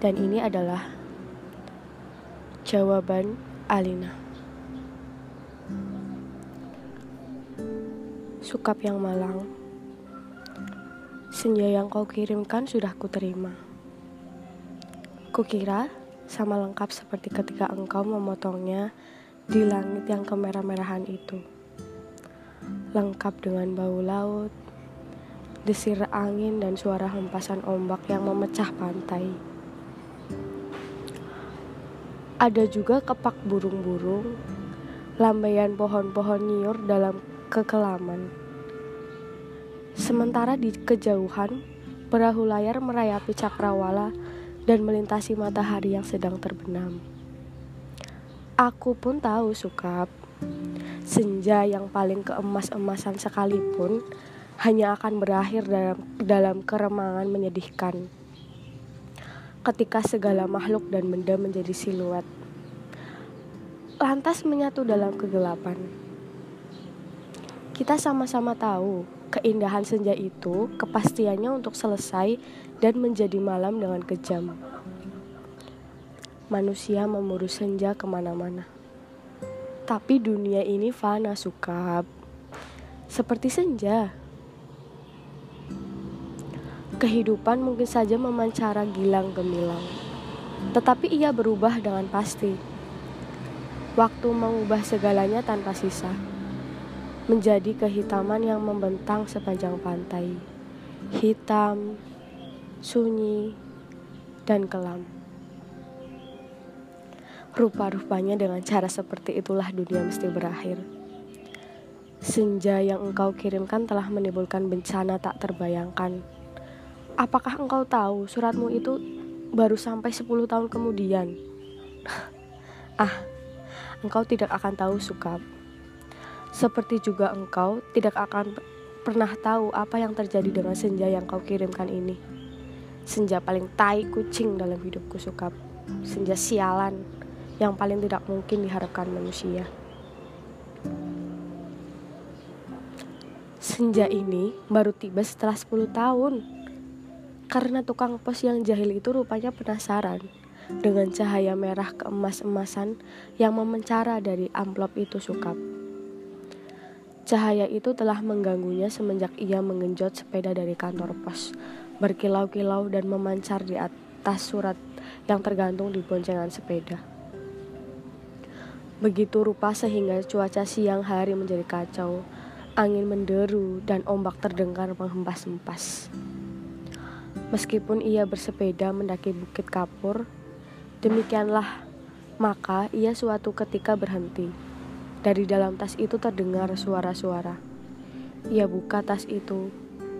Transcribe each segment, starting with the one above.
Dan ini adalah jawaban Alina. Sukap yang malang, senja yang kau kirimkan sudah kuterima. Kukira sama lengkap seperti ketika engkau memotongnya di langit yang kemerah-merahan itu. Lengkap dengan bau laut, desir angin dan suara hempasan ombak yang memecah pantai. Ada juga kepak burung-burung, lambaian pohon-pohon nyiur dalam kekelaman. Sementara di kejauhan, perahu layar merayapi cakrawala dan melintasi matahari yang sedang terbenam. Aku pun tahu sukap, senja yang paling keemas-emasan sekalipun hanya akan berakhir dalam, dalam keremangan menyedihkan ketika segala makhluk dan benda menjadi siluet. Lantas menyatu dalam kegelapan. Kita sama-sama tahu keindahan senja itu kepastiannya untuk selesai dan menjadi malam dengan kejam. Manusia memburu senja ke mana-mana. Tapi dunia ini fana sukap. Seperti senja. Kehidupan mungkin saja memancara gilang gemilang, tetapi ia berubah dengan pasti. Waktu mengubah segalanya tanpa sisa, menjadi kehitaman yang membentang sepanjang pantai. Hitam, sunyi, dan kelam. Rupa-rupanya dengan cara seperti itulah dunia mesti berakhir. Senja yang engkau kirimkan telah menimbulkan bencana tak terbayangkan Apakah engkau tahu suratmu itu baru sampai 10 tahun kemudian? ah, engkau tidak akan tahu sukap. Seperti juga engkau tidak akan pernah tahu apa yang terjadi dengan senja yang kau kirimkan ini. Senja paling tai kucing dalam hidupku sukap. Senja sialan yang paling tidak mungkin diharapkan manusia. Senja ini baru tiba setelah 10 tahun karena tukang pos yang jahil itu rupanya penasaran dengan cahaya merah keemas-emasan yang memencara dari amplop itu sukap. Cahaya itu telah mengganggunya semenjak ia mengenjot sepeda dari kantor pos, berkilau-kilau dan memancar di atas surat yang tergantung di boncengan sepeda. Begitu rupa sehingga cuaca siang hari menjadi kacau, angin menderu dan ombak terdengar menghempas-hempas. Meskipun ia bersepeda mendaki Bukit Kapur, demikianlah maka ia suatu ketika berhenti. Dari dalam tas itu terdengar suara-suara. Ia buka tas itu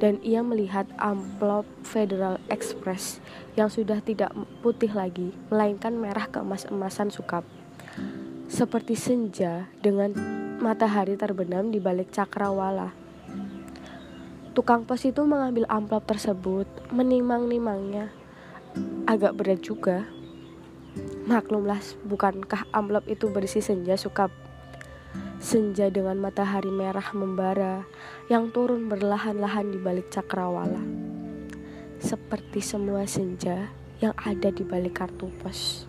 dan ia melihat amplop Federal Express yang sudah tidak putih lagi, melainkan merah keemas-emasan sukap. Seperti senja dengan matahari terbenam di balik cakrawala. Tukang pos itu mengambil amplop tersebut, menimang-nimangnya. Agak berat juga. Maklumlah, bukankah amplop itu berisi senja sukap? Senja dengan matahari merah membara yang turun berlahan-lahan di balik cakrawala. Seperti semua senja yang ada di balik kartu pos.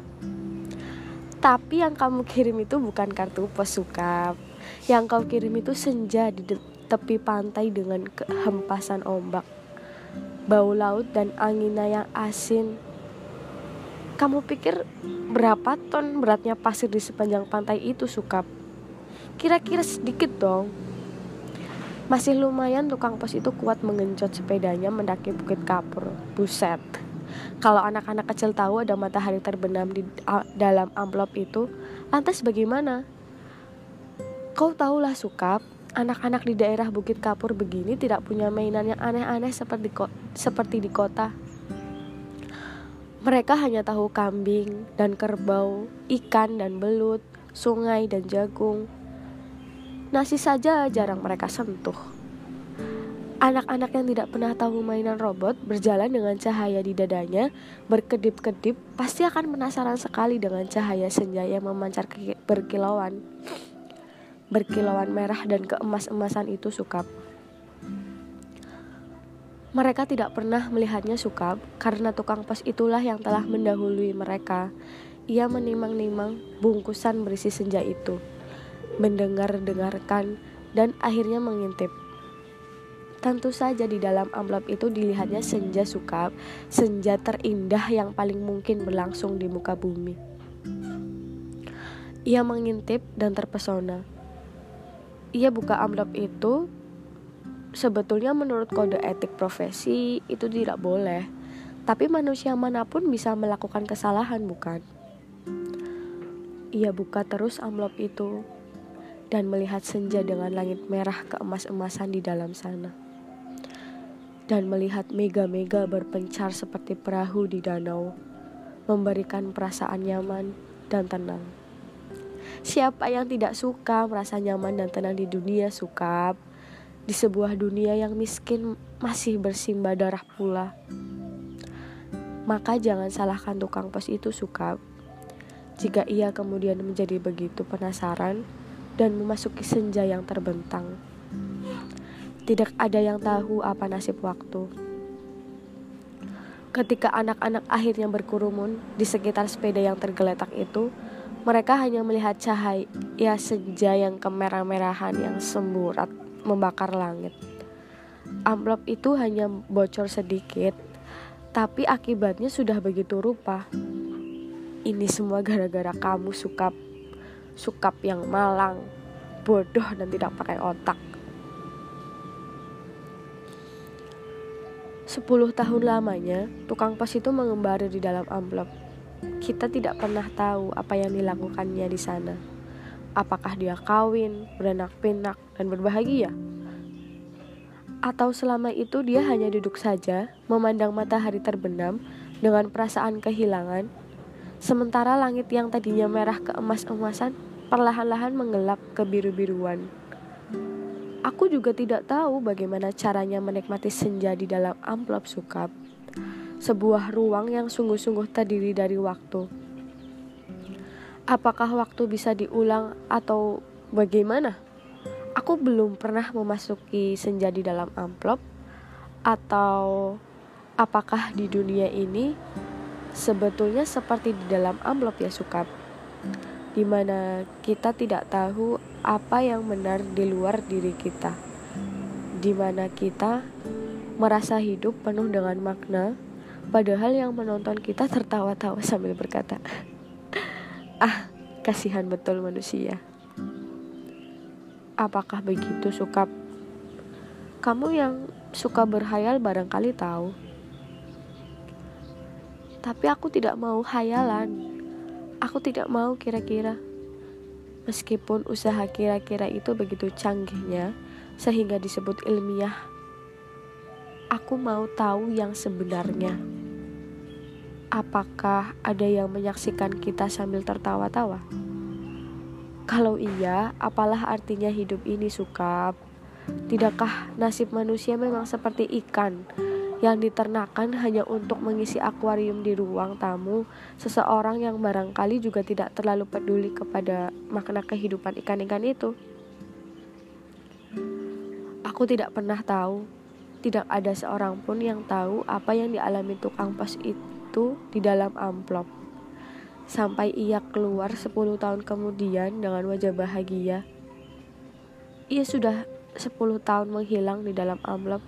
Tapi yang kamu kirim itu bukan kartu pos sukap. Yang kau kirim itu senja di tepi pantai dengan kehempasan ombak, bau laut dan anginnya yang asin. Kamu pikir berapa ton beratnya pasir di sepanjang pantai itu, Sukap? Kira-kira sedikit dong. Masih lumayan tukang pos itu kuat mengenjot sepedanya mendaki Bukit Kapur. Buset. Kalau anak-anak kecil tahu ada matahari terbenam di dalam amplop itu, lantas bagaimana? Kau tahulah Sukap, anak-anak di daerah Bukit Kapur begini tidak punya mainan yang aneh-aneh seperti seperti di kota. Mereka hanya tahu kambing dan kerbau, ikan dan belut, sungai dan jagung. Nasi saja jarang mereka sentuh. Anak-anak yang tidak pernah tahu mainan robot berjalan dengan cahaya di dadanya, berkedip-kedip, pasti akan penasaran sekali dengan cahaya senja yang memancar berkilauan berkilauan merah dan keemas-emasan itu sukap. Mereka tidak pernah melihatnya sukap karena tukang pos itulah yang telah mendahului mereka. Ia menimang-nimang bungkusan berisi senja itu, mendengar-dengarkan, dan akhirnya mengintip. Tentu saja di dalam amplop itu dilihatnya senja sukap, senja terindah yang paling mungkin berlangsung di muka bumi. Ia mengintip dan terpesona. Ia buka amplop itu sebetulnya menurut kode etik profesi itu tidak boleh. Tapi manusia mana pun bisa melakukan kesalahan, bukan? Ia buka terus amplop itu dan melihat senja dengan langit merah keemas-emasan di dalam sana. Dan melihat mega-mega berpencar seperti perahu di danau, memberikan perasaan nyaman dan tenang. Siapa yang tidak suka merasa nyaman dan tenang di dunia, sukap? di sebuah dunia yang miskin masih bersimbah darah pula. Maka jangan salahkan tukang pos itu suka jika ia kemudian menjadi begitu penasaran dan memasuki senja yang terbentang. Tidak ada yang tahu apa nasib waktu. Ketika anak-anak akhirnya berkurumun di sekitar sepeda yang tergeletak itu, mereka hanya melihat cahaya senja yang kemerah-merahan yang semburat membakar langit. Amplop itu hanya bocor sedikit, tapi akibatnya sudah begitu rupa. Ini semua gara-gara kamu sukap, sukap yang malang, bodoh dan tidak pakai otak. Sepuluh tahun lamanya, tukang pos itu mengembara di dalam amplop. Kita tidak pernah tahu apa yang dilakukannya di sana. Apakah dia kawin, beranak pinak, dan berbahagia? Atau selama itu dia hanya duduk saja, memandang matahari terbenam dengan perasaan kehilangan, sementara langit yang tadinya merah keemas-emasan perlahan-lahan menggelap ke biru-biruan. Aku juga tidak tahu bagaimana caranya menikmati senja di dalam amplop sukap, sebuah ruang yang sungguh-sungguh terdiri dari waktu. Apakah waktu bisa diulang atau bagaimana? Aku belum pernah memasuki senja di dalam amplop. Atau apakah di dunia ini sebetulnya seperti di dalam amplop ya sukap di mana kita tidak tahu apa yang benar di luar diri kita. Di mana kita merasa hidup penuh dengan makna padahal yang menonton kita tertawa-tawa sambil berkata Ah, kasihan betul manusia. Apakah begitu suka kamu yang suka berhayal barangkali tahu. Tapi aku tidak mau hayalan. Aku tidak mau kira-kira. Meskipun usaha kira-kira itu begitu canggihnya sehingga disebut ilmiah. Aku mau tahu yang sebenarnya. Apakah ada yang menyaksikan kita sambil tertawa-tawa? Kalau iya, apalah artinya hidup ini sukap? Tidakkah nasib manusia memang seperti ikan yang diternakan hanya untuk mengisi akuarium di ruang tamu seseorang yang barangkali juga tidak terlalu peduli kepada makna kehidupan ikan-ikan itu? Aku tidak pernah tahu, tidak ada seorang pun yang tahu apa yang dialami tukang pos itu itu di dalam amplop. Sampai ia keluar 10 tahun kemudian dengan wajah bahagia. Ia sudah 10 tahun menghilang di dalam amplop,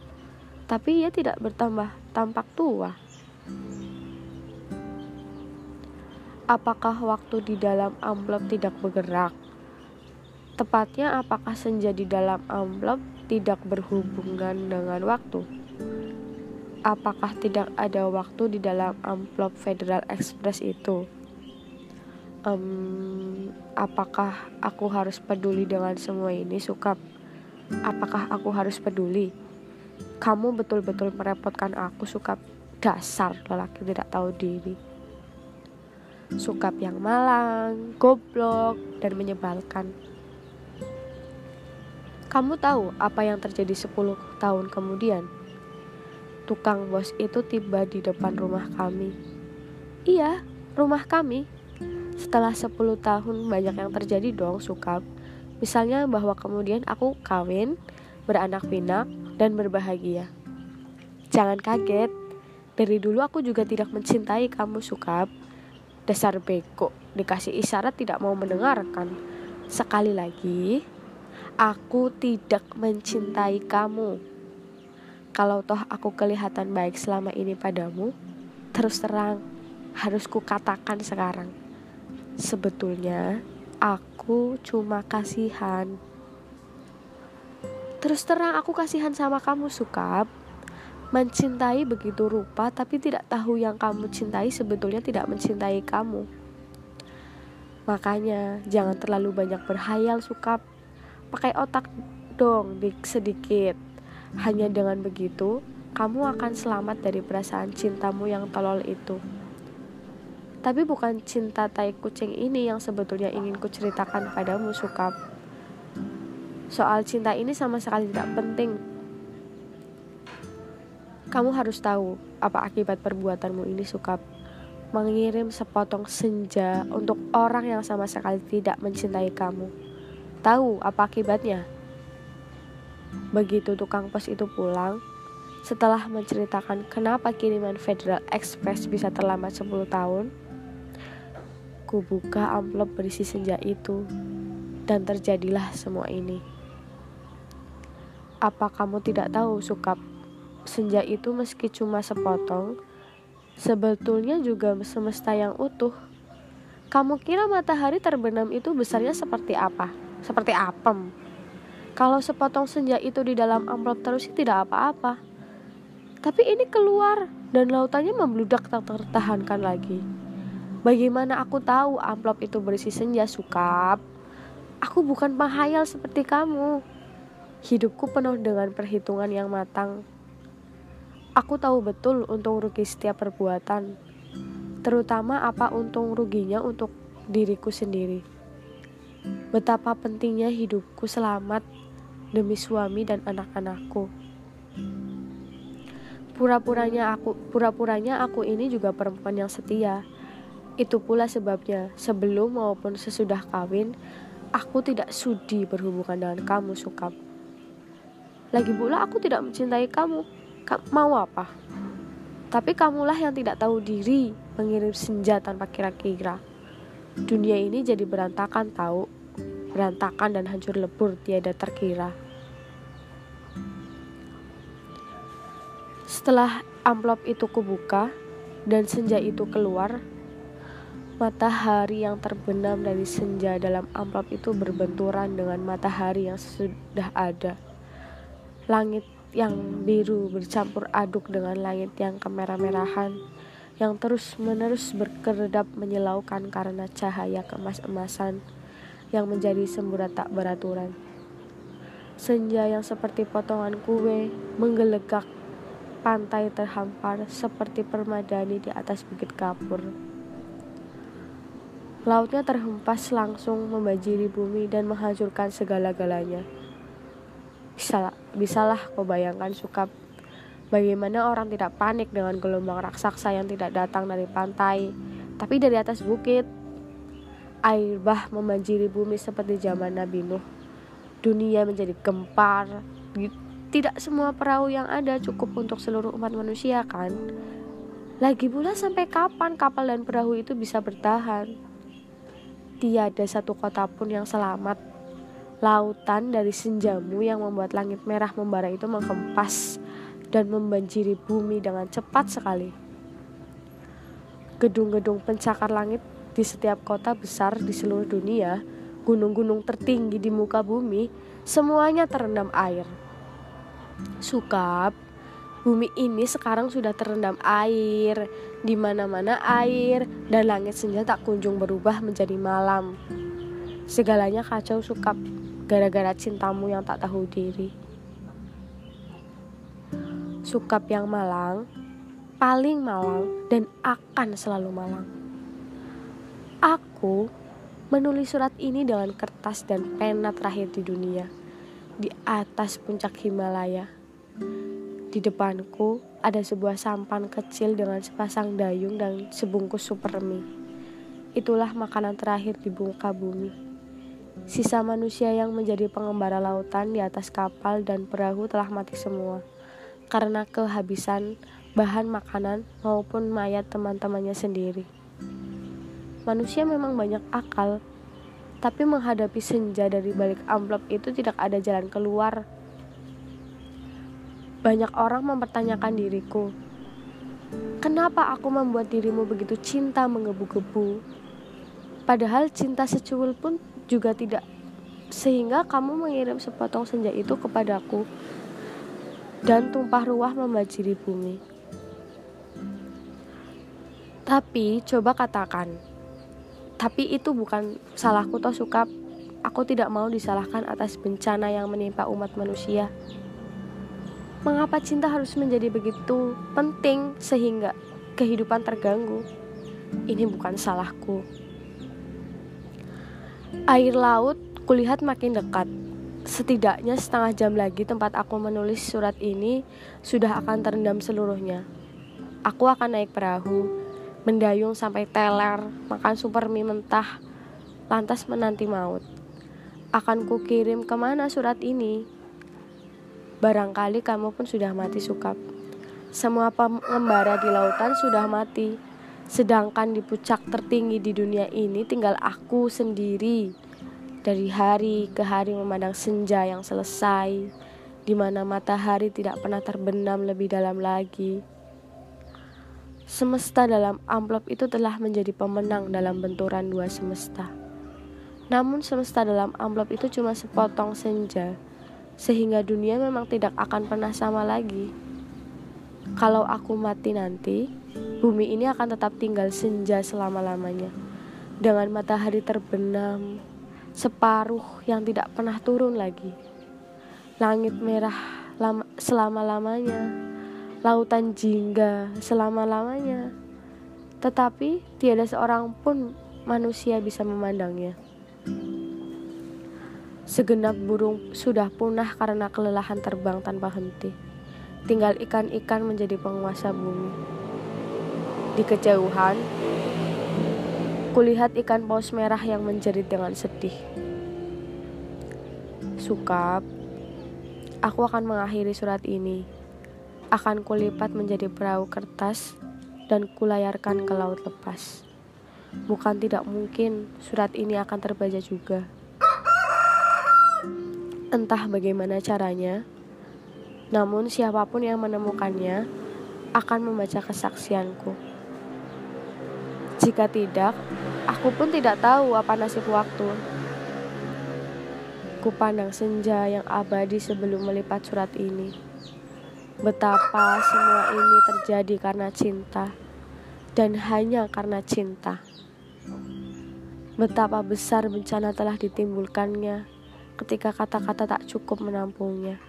tapi ia tidak bertambah tampak tua. Apakah waktu di dalam amplop tidak bergerak? Tepatnya apakah senja di dalam amplop tidak berhubungan dengan waktu? Apakah tidak ada waktu di dalam amplop Federal Express itu? Um, apakah aku harus peduli dengan semua ini, Sukap? Apakah aku harus peduli? Kamu betul-betul merepotkan aku, Sukap. Dasar lelaki tidak tahu diri. Sukap yang malang, goblok, dan menyebalkan. Kamu tahu apa yang terjadi 10 tahun kemudian? Tukang bos itu tiba di depan rumah kami. Iya, rumah kami. Setelah 10 tahun banyak yang terjadi dong sukap. Misalnya bahwa kemudian aku kawin, beranak pinak, dan berbahagia. Jangan kaget, dari dulu aku juga tidak mencintai kamu, Sukap. Dasar beko, dikasih isyarat tidak mau mendengarkan. Sekali lagi, aku tidak mencintai kamu. Kalau toh aku kelihatan baik selama ini padamu, terus terang harus kukatakan sekarang. Sebetulnya aku cuma kasihan. Terus terang aku kasihan sama kamu, Sukap. Mencintai begitu rupa tapi tidak tahu yang kamu cintai sebetulnya tidak mencintai kamu. Makanya jangan terlalu banyak berhayal suka pakai otak dong sedikit. Hanya dengan begitu kamu akan selamat dari perasaan cintamu yang tolol itu. Tapi bukan cinta tai kucing ini yang sebetulnya ingin kuceritakan padamu Sukap. Soal cinta ini sama sekali tidak penting kamu harus tahu apa akibat perbuatanmu ini suka mengirim sepotong senja untuk orang yang sama sekali tidak mencintai kamu. Tahu apa akibatnya? Begitu tukang pos itu pulang, setelah menceritakan kenapa kiriman Federal Express bisa terlambat 10 tahun, ku buka amplop berisi senja itu dan terjadilah semua ini. Apa kamu tidak tahu, Sukap? senja itu meski cuma sepotong, sebetulnya juga semesta yang utuh. Kamu kira matahari terbenam itu besarnya seperti apa? Seperti apem. Kalau sepotong senja itu di dalam amplop terus tidak apa-apa. Tapi ini keluar dan lautannya membludak tak tertahankan lagi. Bagaimana aku tahu amplop itu berisi senja sukap? Aku bukan penghayal seperti kamu. Hidupku penuh dengan perhitungan yang matang. Aku tahu betul untung rugi setiap perbuatan, terutama apa untung ruginya untuk diriku sendiri. Betapa pentingnya hidupku selamat demi suami dan anak-anakku. Pura-puranya aku, pura-puranya aku ini juga perempuan yang setia. Itu pula sebabnya, sebelum maupun sesudah kawin, aku tidak sudi berhubungan dengan kamu, Sukap. Lagi pula aku tidak mencintai kamu mau apa? Tapi kamulah yang tidak tahu diri mengirim senja tanpa kira-kira. Dunia ini jadi berantakan tahu, berantakan dan hancur lebur tiada terkira. Setelah amplop itu kubuka dan senja itu keluar, matahari yang terbenam dari senja dalam amplop itu berbenturan dengan matahari yang sudah ada. Langit yang biru bercampur aduk dengan langit yang kemerah-merahan yang terus-menerus berkedap menyilaukan karena cahaya kemas-emasan yang menjadi semburat tak beraturan. Senja yang seperti potongan kue menggelegak pantai terhampar seperti permadani di atas bukit kapur. Lautnya terhempas langsung membajiri bumi dan menghancurkan segala-galanya. Bisa, bisalah kau bayangkan suka bagaimana orang tidak panik dengan gelombang raksasa yang tidak datang dari pantai, tapi dari atas bukit. Air bah membanjiri bumi seperti zaman Nabi Nuh. Dunia menjadi gempar. Tidak semua perahu yang ada cukup untuk seluruh umat manusia kan? Lagi pula sampai kapan kapal dan perahu itu bisa bertahan? Tiada satu kota pun yang selamat Lautan dari senjamu yang membuat langit merah membara itu menghempas dan membanjiri bumi dengan cepat sekali. Gedung-gedung pencakar langit di setiap kota besar di seluruh dunia, gunung-gunung tertinggi di muka bumi, semuanya terendam air. Sukap, bumi ini sekarang sudah terendam air, di mana-mana air, dan langit senja tak kunjung berubah menjadi malam. Segalanya kacau sukap gara-gara cintamu yang tak tahu diri. Sukap yang malang, paling malang, dan akan selalu malang. Aku menulis surat ini dengan kertas dan pena terakhir di dunia, di atas puncak Himalaya. Di depanku ada sebuah sampan kecil dengan sepasang dayung dan sebungkus super mie. Itulah makanan terakhir di muka bumi. Sisa manusia yang menjadi pengembara lautan di atas kapal dan perahu telah mati semua. karena kehabisan bahan makanan maupun mayat teman-temannya sendiri. Manusia memang banyak akal, tapi menghadapi senja dari balik amplop itu tidak ada jalan keluar. Banyak orang mempertanyakan diriku, kenapa aku membuat dirimu begitu cinta menggebu-gebu? Padahal cinta secuil pun juga tidak sehingga kamu mengirim sepotong senja itu kepadaku dan tumpah ruah membajiri bumi. Tapi coba katakan, tapi itu bukan salahku toh suka aku tidak mau disalahkan atas bencana yang menimpa umat manusia. Mengapa cinta harus menjadi begitu penting sehingga kehidupan terganggu? Ini bukan salahku. Air laut Kulihat makin dekat. Setidaknya setengah jam lagi tempat aku menulis surat ini sudah akan terendam seluruhnya. Aku akan naik perahu, mendayung sampai teler, makan super mie mentah, lantas menanti maut. Akan kukirim ke mana surat ini? Barangkali kamu pun sudah mati sukap. Semua pengembara di lautan sudah mati. Sedangkan di puncak tertinggi di dunia ini tinggal aku sendiri dari hari ke hari memandang senja yang selesai, di mana matahari tidak pernah terbenam lebih dalam lagi. Semesta dalam amplop itu telah menjadi pemenang dalam benturan dua semesta. Namun semesta dalam amplop itu cuma sepotong senja, sehingga dunia memang tidak akan pernah sama lagi. Kalau aku mati nanti, bumi ini akan tetap tinggal senja selama-lamanya. Dengan matahari terbenam, separuh yang tidak pernah turun lagi. Langit merah selama-lamanya, lautan jingga selama-lamanya. Tetapi tiada seorang pun manusia bisa memandangnya. Segenap burung sudah punah karena kelelahan terbang tanpa henti. Tinggal ikan-ikan menjadi penguasa bumi. Di kejauhan, Kulihat ikan paus merah yang menjerit dengan sedih. Sukap, aku akan mengakhiri surat ini. Akan kulipat menjadi perahu kertas dan kulayarkan ke laut lepas. Bukan tidak mungkin surat ini akan terbaca juga. Entah bagaimana caranya, namun siapa pun yang menemukannya akan membaca kesaksianku. Jika tidak, aku pun tidak tahu apa nasib waktu. Kupandang senja yang abadi sebelum melipat surat ini. Betapa semua ini terjadi karena cinta dan hanya karena cinta. Betapa besar bencana telah ditimbulkannya ketika kata-kata tak cukup menampungnya.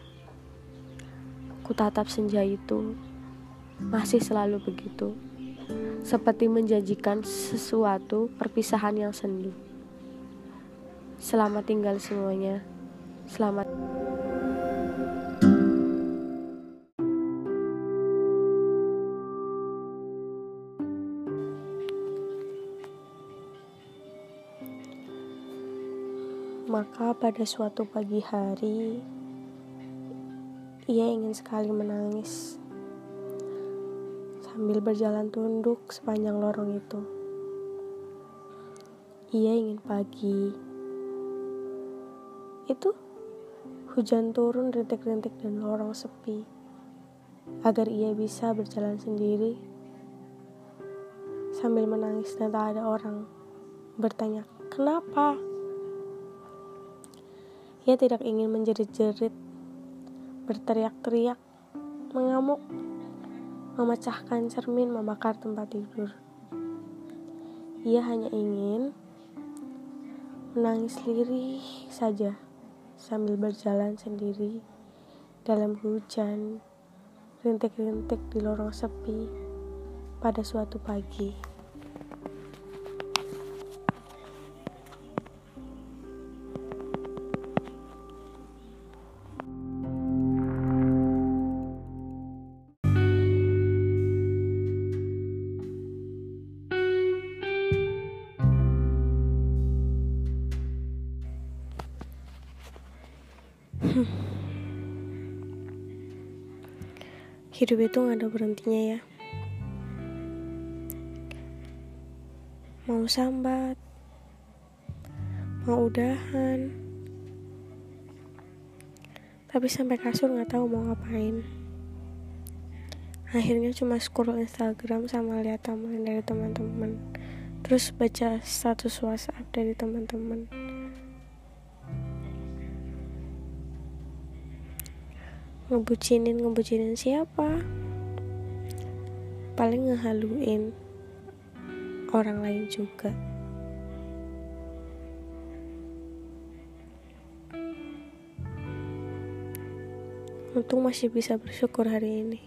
Kutatap senja itu masih selalu begitu seperti menjanjikan sesuatu perpisahan yang sendu. Selamat tinggal semuanya. Selamat. Maka pada suatu pagi hari, ia ingin sekali menangis sambil berjalan tunduk sepanjang lorong itu. Ia ingin pagi. Itu hujan turun rintik-rintik dan lorong sepi agar ia bisa berjalan sendiri sambil menangis dan tak ada orang bertanya kenapa ia tidak ingin menjerit-jerit berteriak-teriak mengamuk memecahkan cermin membakar tempat tidur. Ia hanya ingin menangis lirih saja sambil berjalan sendiri dalam hujan, rintik-rintik di lorong sepi pada suatu pagi. Hidup itu gak ada berhentinya ya. Mau sambat mau udahan tapi sampai kasur gak tahu mau ngapain. Akhirnya cuma scroll Instagram sama lihat taman dari teman-teman. Terus baca status WhatsApp dari teman-teman ngebucinin ngebucinin siapa? Paling ngehaluin orang lain juga. Untung masih bisa bersyukur hari ini.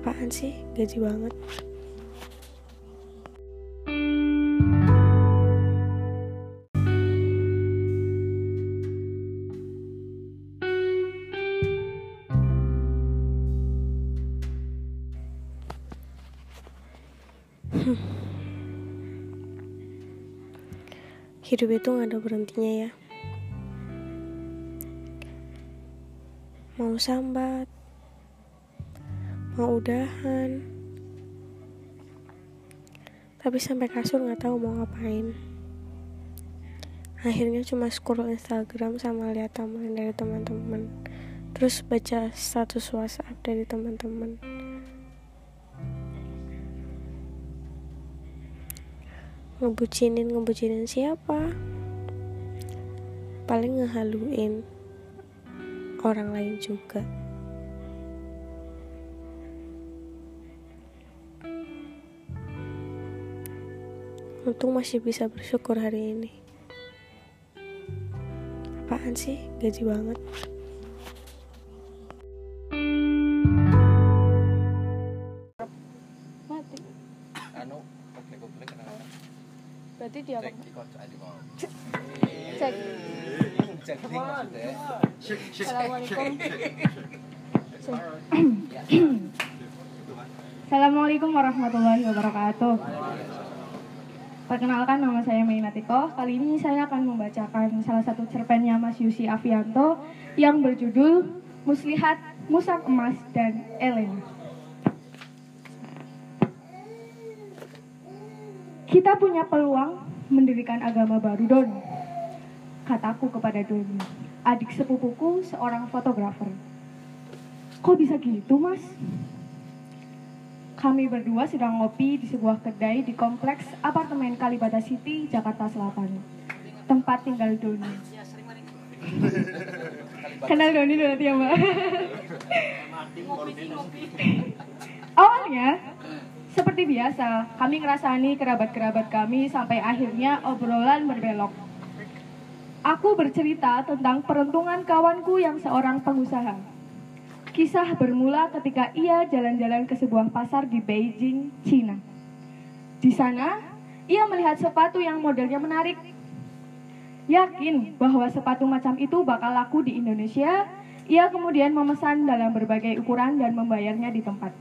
Apaan sih? Gaji banget hidup itu gak ada berhentinya ya. Mau sambat mau udahan tapi sampai kasur gak tahu mau ngapain. Akhirnya cuma scroll Instagram sama lihat taman dari teman-teman. Terus baca status WhatsApp dari teman-teman ngebucinin ngebucinin siapa? Paling ngehaluin orang lain juga. Untung masih bisa bersyukur hari ini. Apaan sih? Gaji banget assalamualaikum warahmatullahi wabarakatuh. Perkenalkan nama saya Mainatiko. Kali ini saya akan membacakan salah satu cerpennya Mas Yusi Avianto yang berjudul Muslihat, Musang Emas, dan Elena. Kita punya peluang mendirikan agama baru, Doni. Kataku kepada Doni, adik sepupuku seorang fotografer. Kok bisa gitu, Mas? Kami berdua sedang ngopi di sebuah kedai di kompleks apartemen Kalibata City, Jakarta Selatan. Tempat tinggal Doni. Kenal Doni berarti ya, Mbak? Awalnya, seperti biasa, kami ngerasani kerabat-kerabat kami sampai akhirnya obrolan berbelok. Aku bercerita tentang peruntungan kawanku yang seorang pengusaha. Kisah bermula ketika ia jalan-jalan ke sebuah pasar di Beijing, Cina. Di sana, ia melihat sepatu yang modelnya menarik. Yakin bahwa sepatu macam itu bakal laku di Indonesia, ia kemudian memesan dalam berbagai ukuran dan membayarnya di tempat.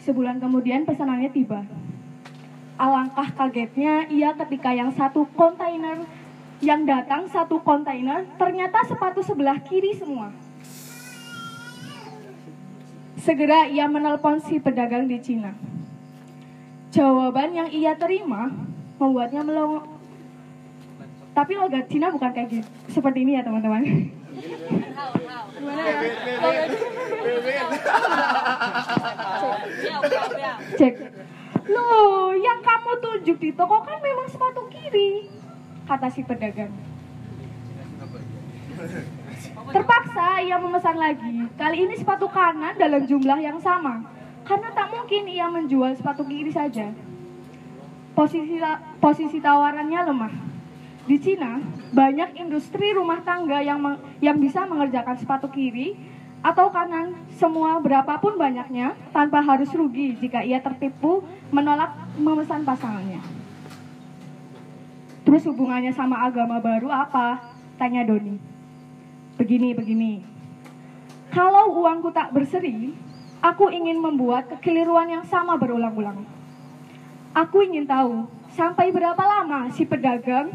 Sebulan kemudian pesanannya tiba. Alangkah kagetnya ia ketika yang satu kontainer yang datang satu kontainer ternyata sepatu sebelah kiri semua. Segera ia menelpon si pedagang di Cina. Jawaban yang ia terima membuatnya melongo. Tapi logat Cina bukan kayak gitu. Seperti ini ya teman-teman. Ya? Cek. Loh, yang kamu tunjuk di toko kan memang sepatu kiri, kata si pedagang. Terpaksa ia memesan lagi. Kali ini sepatu kanan dalam jumlah yang sama. Karena tak mungkin ia menjual sepatu kiri saja. Posisi posisi tawarannya lemah. Di Cina, banyak industri rumah tangga yang yang bisa mengerjakan sepatu kiri atau kanan semua berapapun banyaknya tanpa harus rugi jika ia tertipu menolak memesan pasangannya. Terus hubungannya sama agama baru apa? Tanya Doni. Begini, begini. Kalau uangku tak berseri, aku ingin membuat kekeliruan yang sama berulang-ulang. Aku ingin tahu, sampai berapa lama si pedagang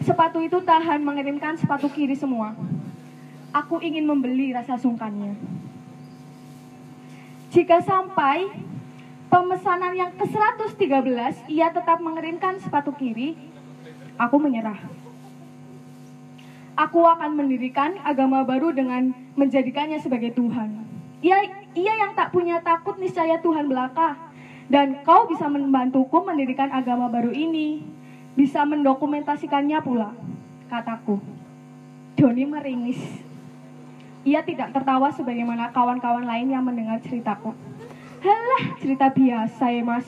sepatu itu tahan mengirimkan sepatu kiri semua. Aku ingin membeli rasa sungkannya. Jika sampai pemesanan yang ke-113 ia tetap mengerimkan sepatu kiri, aku menyerah. Aku akan mendirikan agama baru dengan menjadikannya sebagai Tuhan. Ia, ia yang tak punya takut niscaya Tuhan belaka. Dan kau bisa membantuku mendirikan agama baru ini. Bisa mendokumentasikannya pula, kataku. Doni meringis. Ia tidak tertawa sebagaimana kawan-kawan lain yang mendengar ceritaku. Halah, cerita biasa ya mas.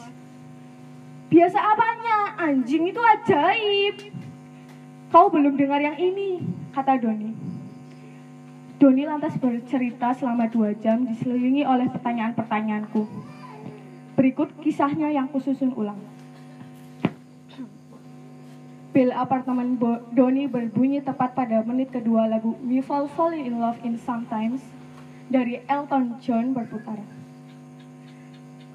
Biasa apanya? Anjing itu ajaib. Kau belum dengar yang ini, kata Doni. Doni lantas bercerita selama dua jam diselilingi oleh pertanyaan-pertanyaanku. Berikut kisahnya yang kususun ulang. Bel apartemen Bo- Doni berbunyi tepat pada menit kedua lagu We Fall Falling in Love in Sometimes dari Elton John berputar.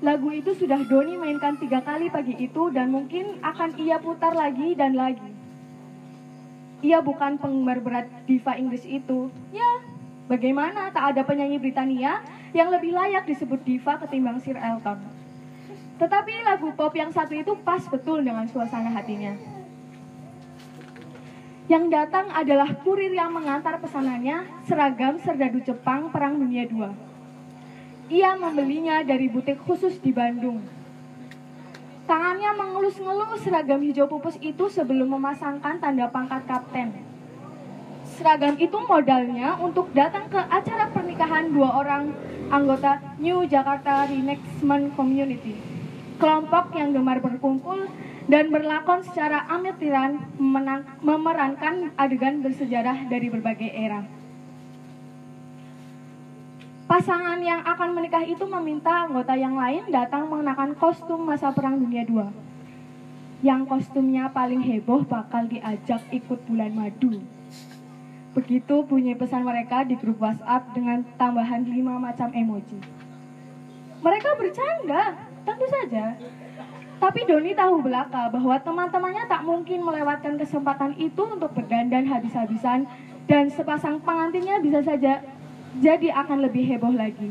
Lagu itu sudah Doni mainkan tiga kali pagi itu dan mungkin akan ia putar lagi dan lagi. Ia bukan penggemar berat diva Inggris itu. Ya, bagaimana tak ada penyanyi Britania yang lebih layak disebut diva ketimbang Sir Elton. Tetapi lagu pop yang satu itu pas betul dengan suasana hatinya. Yang datang adalah kurir yang mengantar pesanannya seragam serdadu Jepang Perang Dunia II. Ia membelinya dari butik khusus di Bandung. Tangannya mengelus-ngelus seragam hijau pupus itu sebelum memasangkan tanda pangkat kapten. Seragam itu modalnya untuk datang ke acara pernikahan dua orang anggota New Jakarta Reenactment Community. Kelompok yang gemar berkumpul dan berlakon secara amatiran memerankan adegan bersejarah dari berbagai era. Pasangan yang akan menikah itu meminta anggota yang lain datang mengenakan kostum masa Perang Dunia II. Yang kostumnya paling heboh bakal diajak ikut bulan madu. Begitu bunyi pesan mereka di grup WhatsApp dengan tambahan lima macam emoji. Mereka bercanda, tentu saja. Tapi Doni tahu belaka bahwa teman-temannya tak mungkin melewatkan kesempatan itu untuk berdandan habis-habisan dan sepasang pengantinnya bisa saja jadi akan lebih heboh lagi.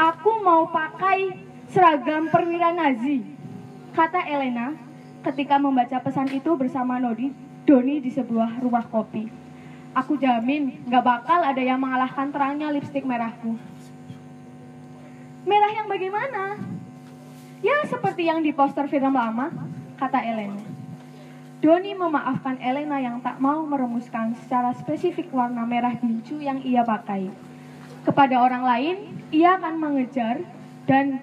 Aku mau pakai seragam perwira Nazi, kata Elena ketika membaca pesan itu bersama Nodi, Doni di sebuah rumah kopi. Aku jamin gak bakal ada yang mengalahkan terangnya lipstik merahku. Merah yang bagaimana? Ya seperti yang di poster film lama, kata Elena. Doni memaafkan Elena yang tak mau merumuskan secara spesifik warna merah gincu yang ia pakai. Kepada orang lain, ia akan mengejar dan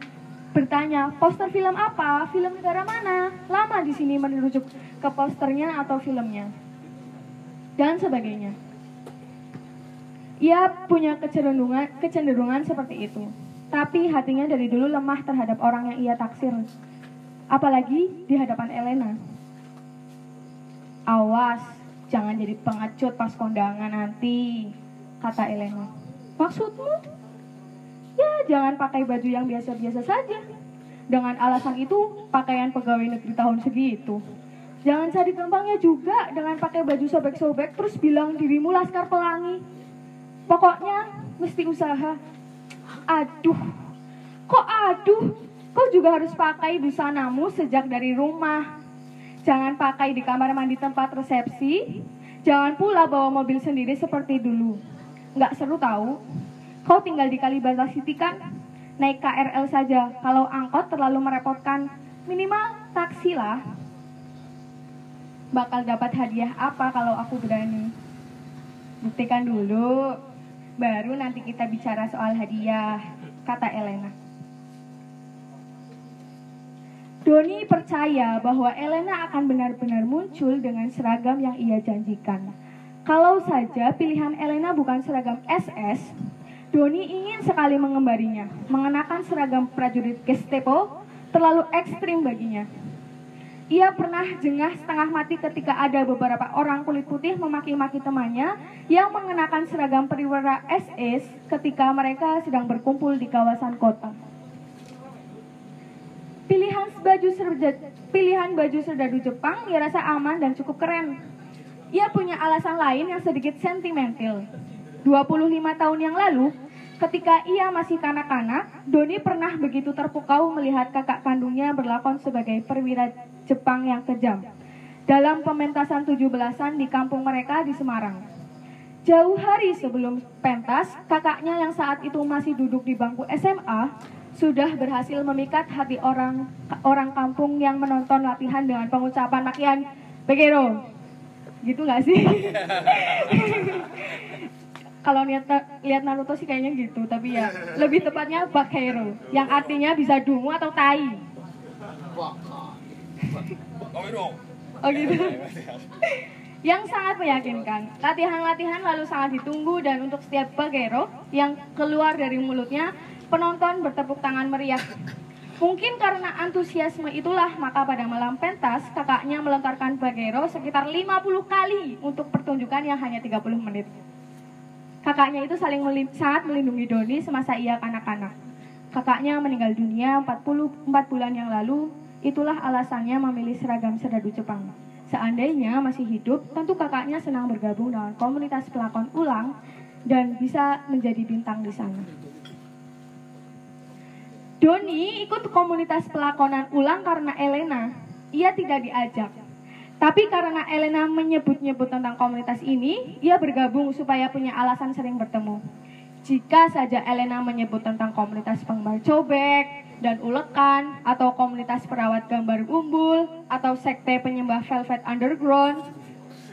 bertanya, poster film apa? Film negara mana? Lama di sini merujuk ke posternya atau filmnya. Dan sebagainya. Ia punya kecenderungan, kecenderungan seperti itu. Tapi hatinya dari dulu lemah terhadap orang yang ia taksir. Apalagi di hadapan Elena. Awas, jangan jadi pengecut pas kondangan nanti, kata Elena. Maksudmu? Ya, jangan pakai baju yang biasa-biasa saja. Dengan alasan itu, pakaian pegawai negeri tahun segitu. Jangan cari gampangnya juga dengan pakai baju sobek-sobek terus bilang dirimu laskar pelangi. Pokoknya mesti usaha. Aduh, kok aduh? Kau juga harus pakai busanamu sejak dari rumah. Jangan pakai di kamar mandi tempat resepsi. Jangan pula bawa mobil sendiri seperti dulu. Nggak seru tahu. Kau tinggal di Kalibata City kan? Naik KRL saja. Kalau angkot terlalu merepotkan, minimal taksi lah. Bakal dapat hadiah apa kalau aku berani? Buktikan dulu. Baru nanti kita bicara soal hadiah, kata Elena. Doni percaya bahwa Elena akan benar-benar muncul dengan seragam yang ia janjikan. Kalau saja pilihan Elena bukan seragam SS, Doni ingin sekali mengembarinya. Mengenakan seragam prajurit Gestapo terlalu ekstrim baginya. Ia pernah jengah setengah mati ketika ada beberapa orang kulit putih memaki-maki temannya yang mengenakan seragam perwira SS ketika mereka sedang berkumpul di kawasan kota. Pilihan baju serja, pilihan baju serdadu Jepang ia rasa aman dan cukup keren. ia punya alasan lain yang sedikit sentimental. 25 tahun yang lalu, ketika ia masih kanak-kanak, Doni pernah begitu terpukau melihat kakak kandungnya berlakon sebagai perwira Jepang yang kejam dalam pementasan 17-an di kampung mereka di Semarang. Jauh hari sebelum pentas, kakaknya yang saat itu masih duduk di bangku SMA sudah berhasil memikat hati orang orang kampung yang menonton latihan dengan pengucapan makian Begero. Gitu nggak sih? Kalau lihat lihat Naruto sih kayaknya gitu, tapi ya lebih tepatnya Bakero, yang artinya bisa dungu atau tai. Oh gitu. yang sangat meyakinkan. Latihan-latihan lalu sangat ditunggu dan untuk setiap bagero yang keluar dari mulutnya, penonton bertepuk tangan meriah. Mungkin karena antusiasme itulah maka pada malam pentas kakaknya melontarkan bagero sekitar 50 kali untuk pertunjukan yang hanya 30 menit. Kakaknya itu saling melim sangat melindungi Doni semasa ia kanak-kanak. Kakaknya meninggal dunia 44 bulan yang lalu, itulah alasannya memilih seragam serdadu Jepang. Seandainya masih hidup, tentu kakaknya senang bergabung dengan komunitas pelakon ulang dan bisa menjadi bintang di sana. Doni ikut komunitas pelakonan ulang karena Elena. Ia tidak diajak. Tapi karena Elena menyebut-nyebut tentang komunitas ini, ia bergabung supaya punya alasan sering bertemu. Jika saja Elena menyebut tentang komunitas penggemar cobek dan ulekan, atau komunitas perawat gambar umbul, atau sekte penyembah Velvet Underground,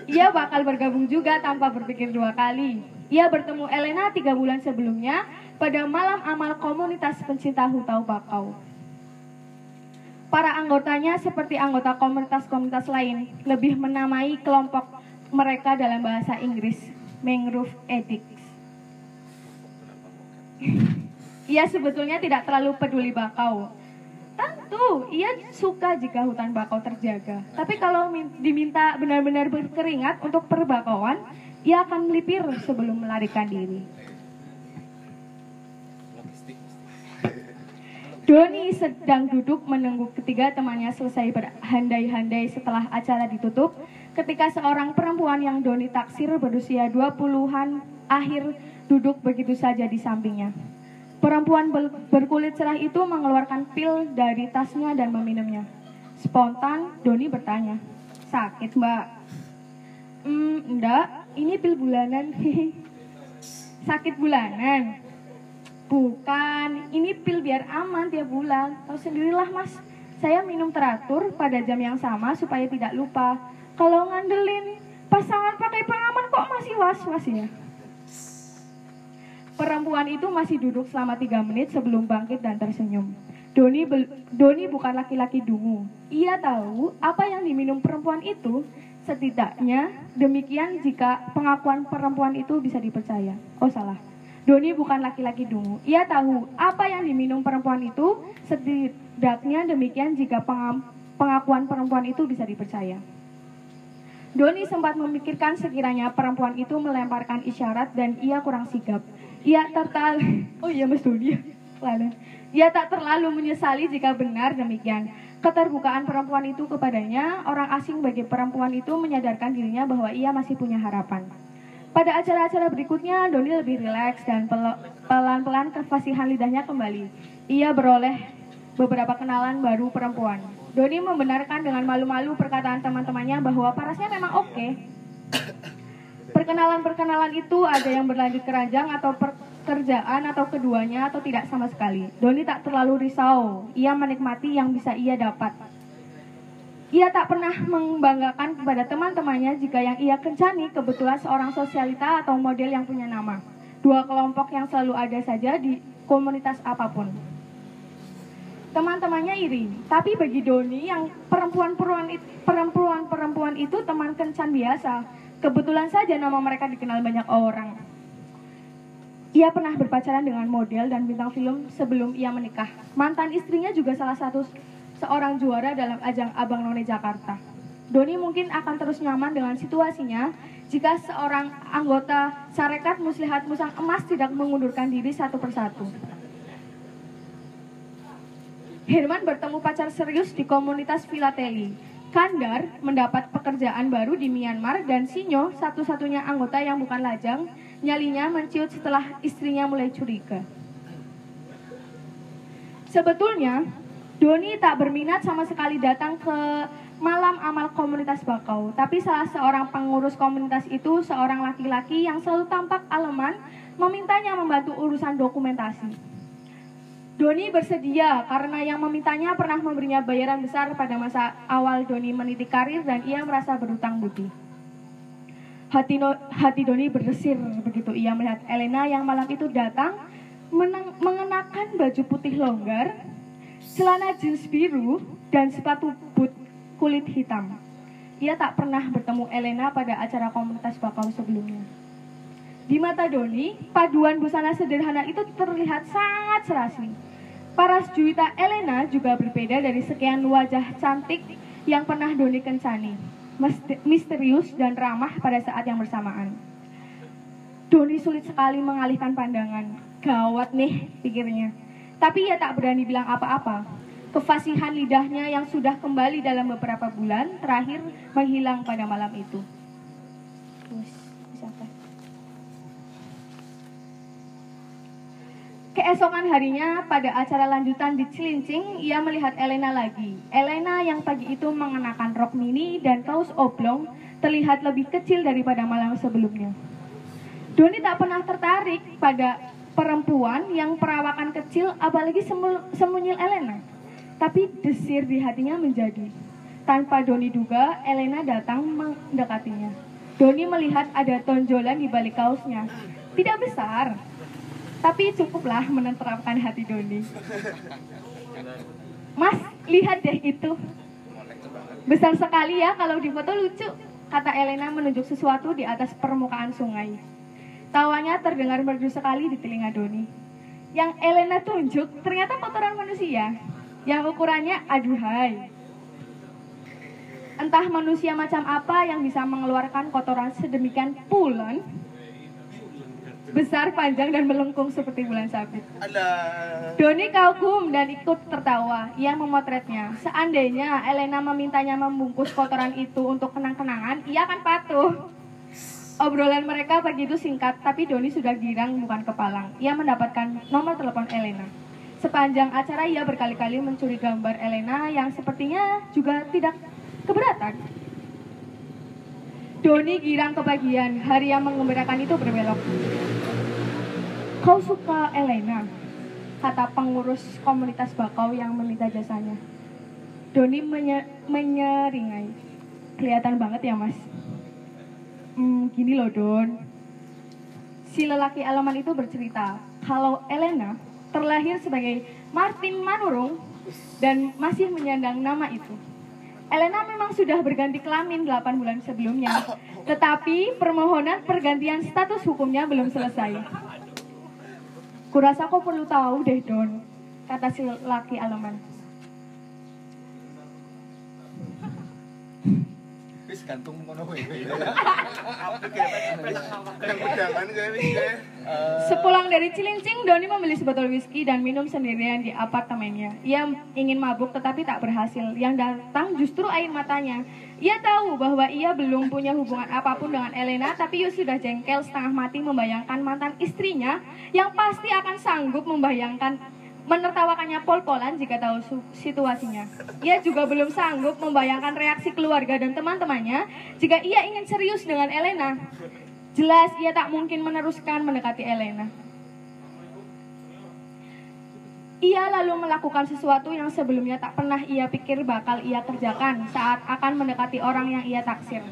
ia bakal bergabung juga tanpa berpikir dua kali. Ia bertemu Elena tiga bulan sebelumnya pada malam amal komunitas pencinta hutau bakau. Para anggotanya seperti anggota komunitas-komunitas lain, lebih menamai kelompok mereka dalam bahasa Inggris, Mangrove Addicts. ia sebetulnya tidak terlalu peduli bakau. Tentu, ia suka jika hutan bakau terjaga. Tapi kalau diminta benar-benar berkeringat untuk perbakauan, ia akan melipir sebelum melarikan diri. Doni sedang duduk menunggu ketiga temannya selesai berhandai-handai setelah acara ditutup ketika seorang perempuan yang Doni taksir berusia 20-an akhir duduk begitu saja di sampingnya. Perempuan berkulit cerah itu mengeluarkan pil dari tasnya dan meminumnya. Spontan, Doni bertanya, sakit mbak? Hmm, enggak, ini pil bulanan. sakit bulanan? Bukan, ini pil biar aman tiap bulan. Tahu sendirilah mas, saya minum teratur pada jam yang sama supaya tidak lupa. Kalau ngandelin pasangan pakai pengaman kok masih was-was ya? Perempuan itu masih duduk selama tiga menit sebelum bangkit dan tersenyum. Doni, Doni bukan laki-laki dungu. Ia tahu apa yang diminum perempuan itu. Setidaknya demikian jika pengakuan perempuan itu bisa dipercaya. Oh salah. Doni bukan laki-laki dungu. Ia tahu apa yang diminum perempuan itu, setidaknya demikian jika pengakuan perempuan itu bisa dipercaya. Doni sempat memikirkan sekiranya perempuan itu melemparkan isyarat dan ia kurang sigap. Ia tertal, oh iya mas Doni, lalu ia tak terlalu menyesali jika benar demikian. Keterbukaan perempuan itu kepadanya, orang asing bagi perempuan itu menyadarkan dirinya bahwa ia masih punya harapan. Pada acara-acara berikutnya, Doni lebih rileks dan pelan-pelan kefasihan lidahnya kembali. Ia beroleh beberapa kenalan baru perempuan. Doni membenarkan dengan malu-malu perkataan teman-temannya bahwa parasnya memang oke. Perkenalan-perkenalan itu ada yang berlanjut keranjang atau pekerjaan atau keduanya atau tidak sama sekali. Doni tak terlalu risau. Ia menikmati yang bisa ia dapat. Ia tak pernah membanggakan kepada teman-temannya jika yang ia kencani kebetulan seorang sosialita atau model yang punya nama. Dua kelompok yang selalu ada saja di komunitas apa pun. Teman-temannya iri, tapi bagi Doni yang perempuan-perempuan perempuan-perempuan itu teman kencan biasa. Kebetulan saja nama mereka dikenal banyak orang. Ia pernah berpacaran dengan model dan bintang film sebelum ia menikah. Mantan istrinya juga salah satu seorang juara dalam ajang Abang None Jakarta. Doni mungkin akan terus nyaman dengan situasinya jika seorang anggota Sarekat Muslihat Musang Emas tidak mengundurkan diri satu persatu. Herman bertemu pacar serius di komunitas filateli. Kandar mendapat pekerjaan baru di Myanmar dan Sinyo satu-satunya anggota yang bukan lajang nyalinya menciut setelah istrinya mulai curiga. Sebetulnya Doni tak berminat sama sekali datang ke malam amal komunitas Bakau, tapi salah seorang pengurus komunitas itu seorang laki-laki yang selalu tampak aleman memintanya membantu urusan dokumentasi. Doni bersedia karena yang memintanya pernah memberinya bayaran besar pada masa awal Doni meniti karir dan ia merasa berutang budi. Hati, no, hati Doni berdesir begitu ia melihat Elena yang malam itu datang mengenakan baju putih longgar, celana jeans biru, dan sepatu boot kulit hitam. Ia tak pernah bertemu Elena pada acara komunitas bakau sebelumnya. Di mata Doni, paduan busana sederhana itu terlihat sangat serasi. Paras juwita Elena juga berbeda dari sekian wajah cantik yang pernah Doni kencani. Misterius dan ramah pada saat yang bersamaan. Doni sulit sekali mengalihkan pandangan. Gawat nih, pikirnya. Tapi ia tak berani bilang apa-apa. Kefasihan lidahnya yang sudah kembali dalam beberapa bulan terakhir menghilang pada malam itu. Keesokan harinya pada acara lanjutan di Cilincing, ia melihat Elena lagi. Elena yang pagi itu mengenakan rok mini dan kaos oblong terlihat lebih kecil daripada malam sebelumnya. Doni tak pernah tertarik pada perempuan yang perawakan kecil apalagi semunyil Elena. Tapi desir di hatinya menjadi. Tanpa Doni duga, Elena datang mendekatinya. Doni melihat ada tonjolan di balik kaosnya. Tidak besar, tapi cukuplah menenteramkan hati Doni. Mas, lihat deh itu. Besar sekali ya kalau di foto lucu, kata Elena menunjuk sesuatu di atas permukaan sungai. Tawanya terdengar merdu sekali di telinga Doni. Yang Elena tunjuk ternyata kotoran manusia yang ukurannya aduhai. Entah manusia macam apa yang bisa mengeluarkan kotoran sedemikian pulen besar, panjang, dan melengkung seperti bulan sabit. Doni kagum dan ikut tertawa. Ia memotretnya. Seandainya Elena memintanya membungkus kotoran itu untuk kenang-kenangan, ia akan patuh. Obrolan mereka pagi itu singkat, tapi Doni sudah girang bukan kepalang. Ia mendapatkan nomor telepon Elena. Sepanjang acara ia berkali-kali mencuri gambar Elena yang sepertinya juga tidak keberatan. Doni girang kebagian, hari yang mengembirakan itu berbelok. Kau suka Elena? Kata pengurus komunitas bakau yang meminta jasanya. Doni menye menyeringai. Kelihatan banget ya mas. Hmm, gini loh Don. Si lelaki elemen itu bercerita kalau Elena terlahir sebagai Martin Manurung dan masih menyandang nama itu. Elena memang sudah berganti kelamin 8 bulan sebelumnya, tetapi permohonan pergantian status hukumnya belum selesai. Kurasa kau perlu tahu deh Don, kata si laki aleman. Gantung ngono kowe. Sepulang dari Cilincing, Doni membeli sebotol whisky dan minum sendirian di apartemennya. Ia ingin mabuk tetapi tak berhasil. Yang datang justru air matanya. Ia tahu bahwa ia belum punya hubungan apa pun dengan Elena, tapi ia sudah jengkel setengah mati membayangkan mantan istrinya yang pasti akan sanggup membayangkan menertawakannya pol-polan jika tahu situasinya. Ia juga belum sanggup membayangkan reaksi keluarga dan teman-temannya jika ia ingin serius dengan Elena. Jelas ia tak mungkin meneruskan mendekati Elena. Ia lalu melakukan sesuatu yang sebelumnya tak pernah ia pikir bakal ia kerjakan saat akan mendekati orang yang ia taksir.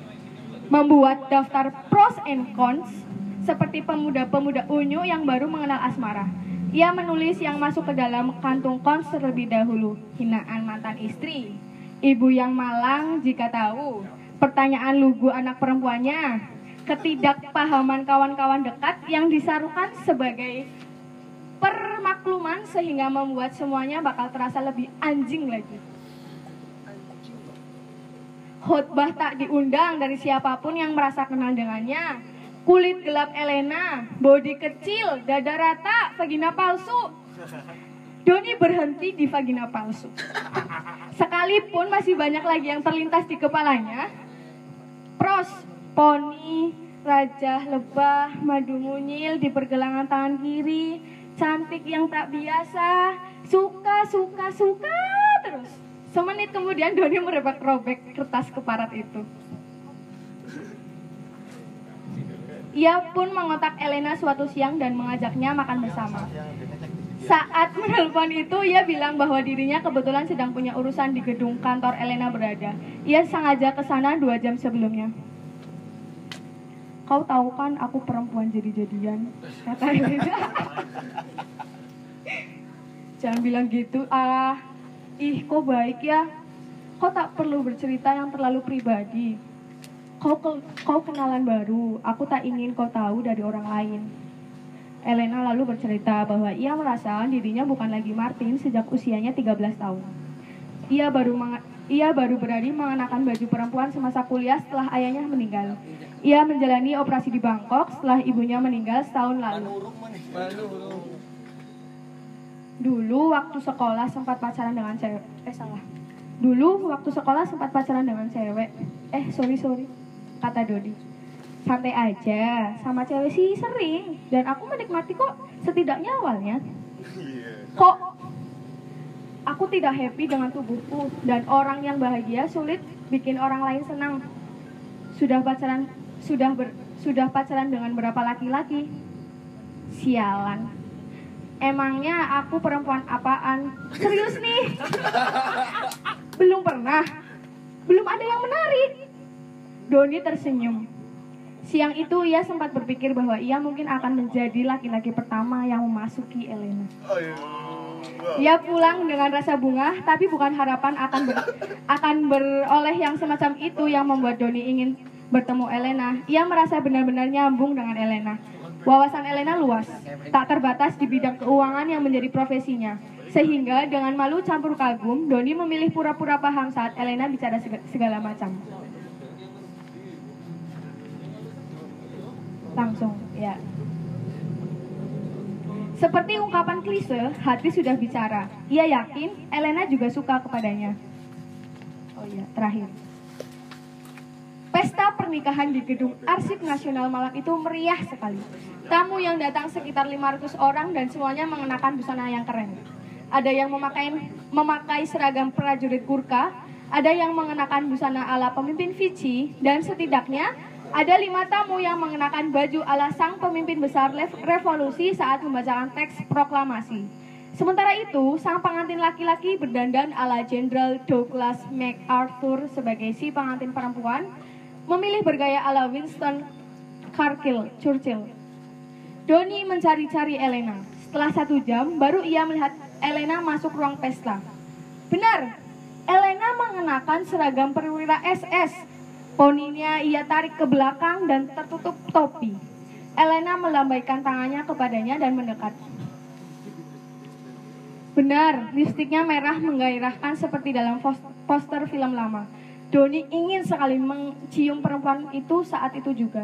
Membuat daftar pros and cons seperti pemuda-pemuda unyu yang baru mengenal asmara. Ia menulis yang masuk ke dalam kantung cons terlebih dahulu. Hinaan mantan istri, ibu yang malang jika tahu, pertanyaan lugu anak perempuannya, ketidakpahaman kawan-kawan dekat yang disarukan sebagai permakluman sehingga membuat semuanya bakal terasa lebih anjing lagi. Khotbah tak diundang dari siapa pun yang merasa kenal dengannya. Kulit gelap Elena, bodi kecil, dada rata, vagina palsu. Doni berhenti di vagina palsu. Sekalipun masih banyak lagi yang terlintas di kepalanya. Pros, poni, raja lebah, madu munyil di pergelangan tangan kiri, cantik yang tak biasa, suka, suka, suka terus. Semenit kemudian Doni merebak-robek kertas keparat itu. Ia pun mengotak Elena suatu siang dan mengajaknya makan bersama. Saat menelpon itu, ia bilang bahwa dirinya kebetulan sedang punya urusan di gedung kantor Elena berada. Ia sengaja ke sana dua jam sebelumnya. Kau tahu kan aku perempuan jadi-jadian, kata Elena. Jangan bilang gitu, ah. Ih, kok baik ya. Kau tak perlu bercerita yang terlalu pribadi. Kau, ke- kau kenalan baru, aku tak ingin kau tahu dari orang lain. Elena lalu bercerita bahwa ia merasa dirinya bukan lagi Martin sejak usianya 13 tahun. Ia baru ia baru berani mengenakan baju perempuan semasa kuliah setelah ayahnya meninggal. Ia menjalani operasi di Bangkok setelah ibunya meninggal setahun lalu. Dulu waktu sekolah sempat pacaran dengan cewek. Eh salah. Dulu waktu sekolah sempat pacaran dengan cewek. Eh sorry sorry. Kata Dodi. Santai aja. Sama cewek sih sering. Dan aku menikmati kok. Setidaknya awalnya. Kok aku tidak happy dengan tubuhku. Dan orang yang bahagia sulit bikin orang lain senang. Sudah pacaran sudah ber, sudah pacaran dengan berapa laki-laki? Sialan. Emangnya aku perempuan apaan? Serius nih? Belum pernah. Belum ada yang menarik. Doni tersenyum. Siang itu ia sempat berpikir bahwa ia mungkin akan menjadi laki-laki pertama yang memasuki Elena. Ia pulang dengan rasa bunga, tapi bukan harapan akan ber- akan beroleh yang semacam itu yang membuat Doni ingin bertemu Elena. Ia merasa benar-benar nyambung dengan Elena. Wawasan Elena luas, tak terbatas di bidang keuangan yang menjadi profesinya. Sehingga dengan malu campur kagum, Doni memilih pura-pura paham saat Elena bicara seg- segala macam. Langsung, ya. Seperti ungkapan klise, hati sudah bicara. Ia yakin Elena juga suka kepadanya. Oh iya, terakhir. Pesta pernikahan di Gedung Arsip Nasional Malang itu meriah sekali. Tamu yang datang sekitar 500 orang dan semuanya mengenakan busana yang keren. Ada yang memakai memakai seragam prajurit Gurkha, ada yang mengenakan busana ala pemimpin Fiji, dan setidaknya ada lima tamu yang mengenakan baju ala sang pemimpin besar revolusi saat membacakan teks proklamasi. Sementara itu, sang pengantin laki-laki berdandan ala Jenderal Douglas MacArthur sebagai si pengantin perempuan, memilih bergaya ala Winston Churchill. Churchill. Doni mencari-cari Elena. Setelah satu jam, baru ia melihat Elena masuk ruang pesta. Benar, Elena mengenakan seragam perwira SS. Poninya ia tarik ke belakang dan tertutup topi. Elena melambaikan tangannya kepadanya dan mendekat. Benar, lipstiknya merah menggairahkan seperti dalam pos- poster film lama. Doni ingin sekali mencium perempuan itu saat itu juga.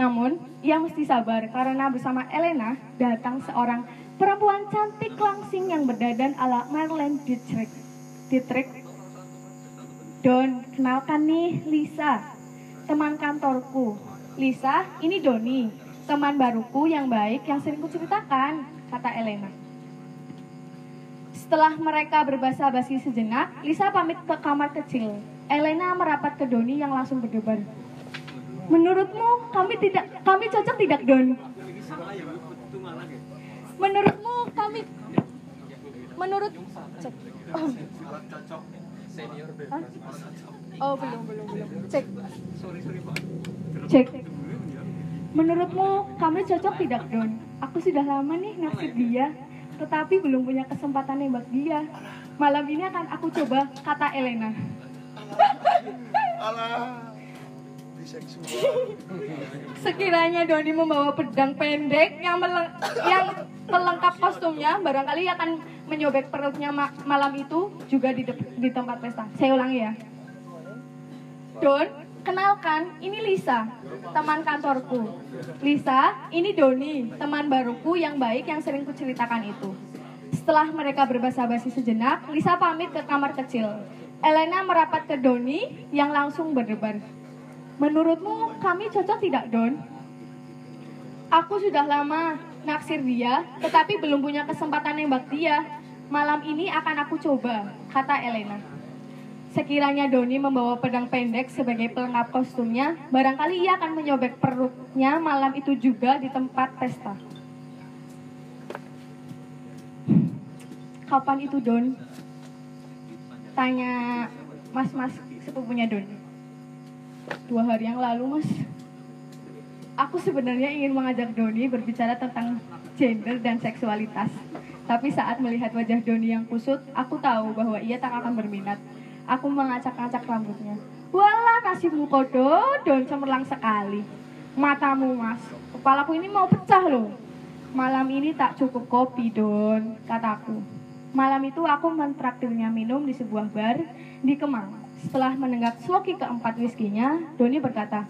Namun, ia mesti sabar karena bersama Elena datang seorang perempuan cantik langsing yang berdadan ala Marlene Dietrich. Dietrich. Don, kenalkan nih Lisa, teman kantorku. Lisa, ini Doni, teman baruku yang baik yang sering kuceritakan, kata Elena. Setelah mereka berbahasa basi sejenak, Lisa pamit ke kamar kecil. Elena merapat ke Doni yang langsung berdebar. Menurutmu kami tidak kami cocok tidak Don? Menurutmu kami menurut cek. Oh. Hah? Oh belum belum belum cek. Cek. Menurutmu kami cocok tidak Don? Aku sudah lama nih naksir dia, tetapi belum punya kesempatan nembak dia. Malam ini akan aku coba, kata Elena. Alah. Sekiranya Doni membawa pedang pendek yang meleng- yang pelengkap kostumnya, barangkali akan menyobek perutnya ma- malam itu juga di, di tempat pesta. Saya ulangi ya. Don, kenalkan, ini Lisa, teman kantorku. Lisa, ini Doni, teman baruku yang baik yang sering kuceritakan itu. Setelah mereka berbasa-basi sejenak, Lisa pamit ke kamar kecil. Elena merapat ke Doni yang langsung berdebar. Menurutmu kami cocok tidak, Don? Aku sudah lama naksir dia, tetapi belum punya kesempatan nembak dia. Malam ini akan aku coba, kata Elena. Sekiranya Doni membawa pedang pendek sebagai pelengkap kostumnya, barangkali ia akan menyobek perutnya malam itu juga di tempat pesta. Kapan itu Don? Tanya mas-mas sepupunya Don. Dua hari yang lalu mas. Aku sebenarnya ingin mengajak Doni berbicara tentang gender dan seksualitas. Tapi saat melihat wajah Doni yang kusut, aku tahu bahwa ia tak akan berminat. Aku mengacak-acak rambutnya. Walah, kasihmu kodo, Don cemerlang sekali. Matamu, mas. Kepalaku ini mau pecah loh. Malam ini tak cukup kopi, Don, kataku. Malam itu aku mentraktirnya minum di sebuah bar di Kemang. Setelah menenggak sloki keempat whiskinya, Doni berkata,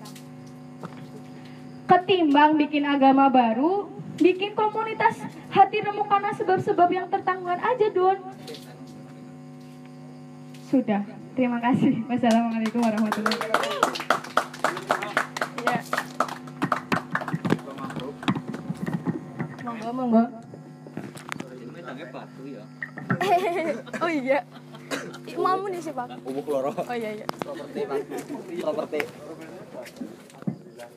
Ketimbang bikin agama baru, bikin komunitas hati remuk karena sebab-sebab yang tertanggungan aja, Don. Sudah, terima kasih. Wassalamualaikum warahmatullahi wabarakatuh. Monggo, monggo. oh iya mamu nih sih pak Ubuk loro. oh iya iya Properti, Pak. Properti.